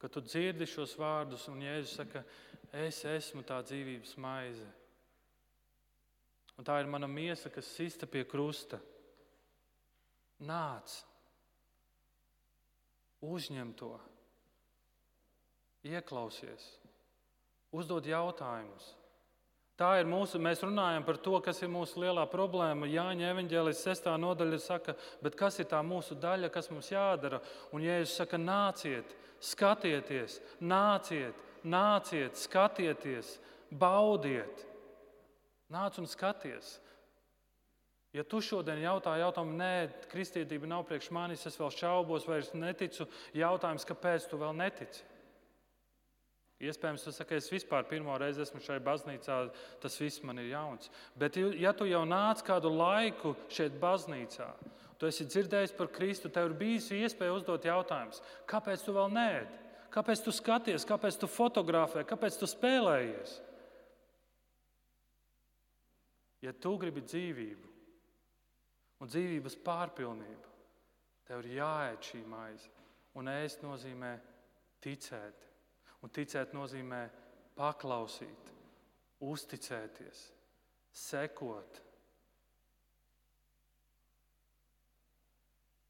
kad tu dzirdi šos vārdus, un Jēzus saka, es esmu tā dzīvības maize. Un tā ir mana miesa, kas sista pie krusta. Nāc, uzņem to, ieklausies, uzdod jautājumus. Tā ir mūsu, mēs runājam par to, kas ir mūsu lielā problēma. Jāņa evanģēlijas sestā nodaļa saka, bet kas ir tā mūsu daļa, kas mums jādara? Un Jēzus saka, nāciet, skatieties, nāciet, nāciet, skatieties, baudiet. Nāc un skaties. Ja tu šodien jautā jautājumu, nē, kristietība nav priekš manis, es vēl šaubos, vai es neticu, jautājums, kāpēc tu vēl netici? Iespējams, tu saki, es vispār pirmo reizi esmu šajā baznīcā, tas viss man ir jauns. Bet, ja tu jau nāc kādu laiku šeit, baznīcā, tu esi dzirdējis par Kristu, tev ir bijusi iespēja uzdot jautājumus, kāpēc tu vēl nēdi? Kāpēc tu skaties, kāpēc tu fotografē, kāpēc tu spēlējies? Ja tu gribi dzīvību un dzīvības pārpilnību, tev ir jāēd šī maize. Un ēst nozīmē ticēt. Un ticēt nozīmē paklausīt, uzticēties, sekot.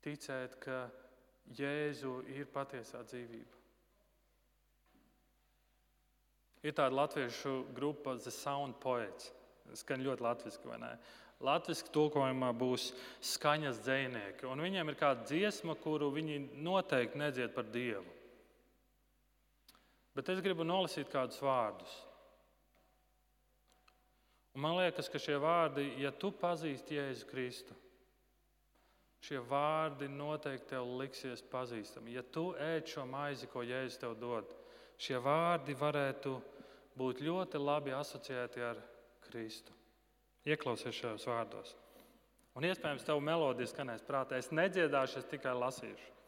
Ticēt, ka Jēzu ir patiesā dzīvība. Ir tāda latviešu grupa The Sound Poets. Skan ļoti latviešu, vai ne? Latvijas tulkojumā būs skaņas dzinieki. Viņiem ir kāda dziesma, kuru viņi noteikti nedzied par Dievu. Bet es gribu nolasīt kādus vārdus. Un man liekas, ka šie vārdi, ja tu pazīsti Jēzu Kristu, šie vārdi noteikti tev liksies pazīstami. Ja tu ēd šo maizi, ko Jēzus tev dod, šie vārdi varētu būt ļoti labi asociēti ar Kristu. Ieklausies šajos vārdos. Un iespējams, tev melodija skanēs prātā. Es nedziedāšu, es tikai lasīšu.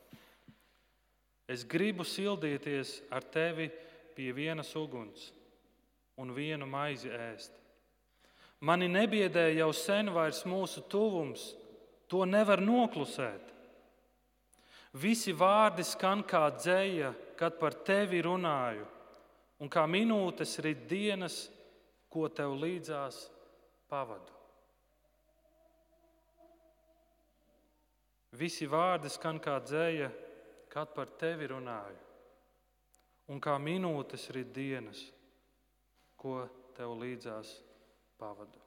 Es gribu sildīties ar tevi pie vienas uguns un vienu maizi ēst. Mani nebiedē jau sen vairs mūsu tuvums, to nevar noklusēt. Visi vārdi skan kā dzēja, kad par tevi runāju, un kā minūtes rit dienas, ko tev līdzās pavadu. Visi vārdi skan kā dzēja, kad par tevi runāju, un kā minūtes ir dienas, ko tev līdzās pavadu.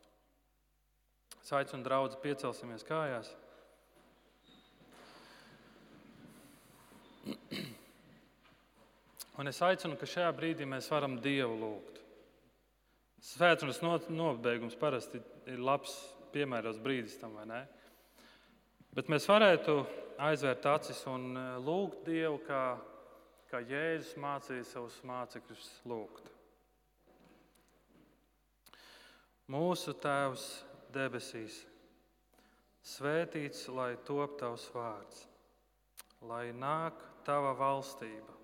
Saic un draugs piecelsimies kājās. Un es aicinu, ka šajā brīdī mēs varam Dievu lūgt. Svētdienas nobeigums parasti ir labs, piemērots brīdis tam, vai ne? Bet mēs varētu aizvērt acis un e, lūgt Dievu, kā, kā Jēzus mācīja savus mācekļus lūgt. Mūsu Tēvs debesīs, svētīts lai top tavs vārds, lai nāk tava valstība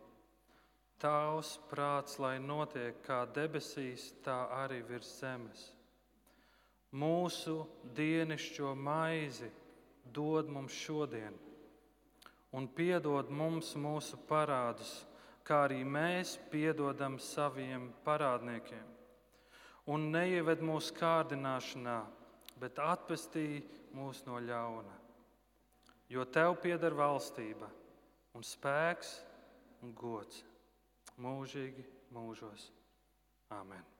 Tavs prāts, lai notiek kā debesīs, tā arī virs zemes. Mūsu dienascho maizi dod mums šodien, un piedod mums mūsu parādus, kā arī mēs piedodam saviem parādniekiem. Un neieved mūsu kārdināšanā, bet atpestī mūs no ļauna. Jo tev pieder valstība, un spēks un gods mūžīgi mūžos. Āmen!